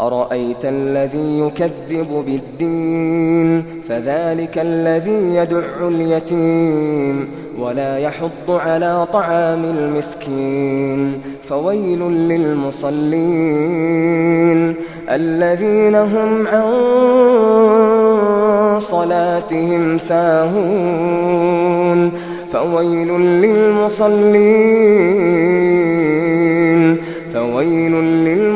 أرأيت الذي يكذب بالدين فذلك الذي يدع اليتيم ولا يحض على طعام المسكين فويل للمصلين الذين هم عن صلاتهم ساهون فويل للمصلين فويل للمصلين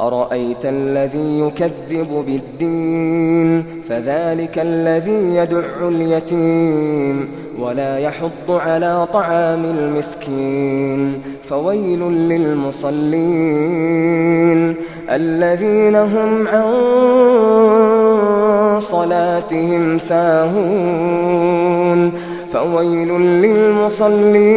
أرأيت الذي يكذب بالدين فذلك الذي يدع اليتيم ولا يحض على طعام المسكين فويل للمصلين الذين هم عن صلاتهم ساهون فويل للمصلين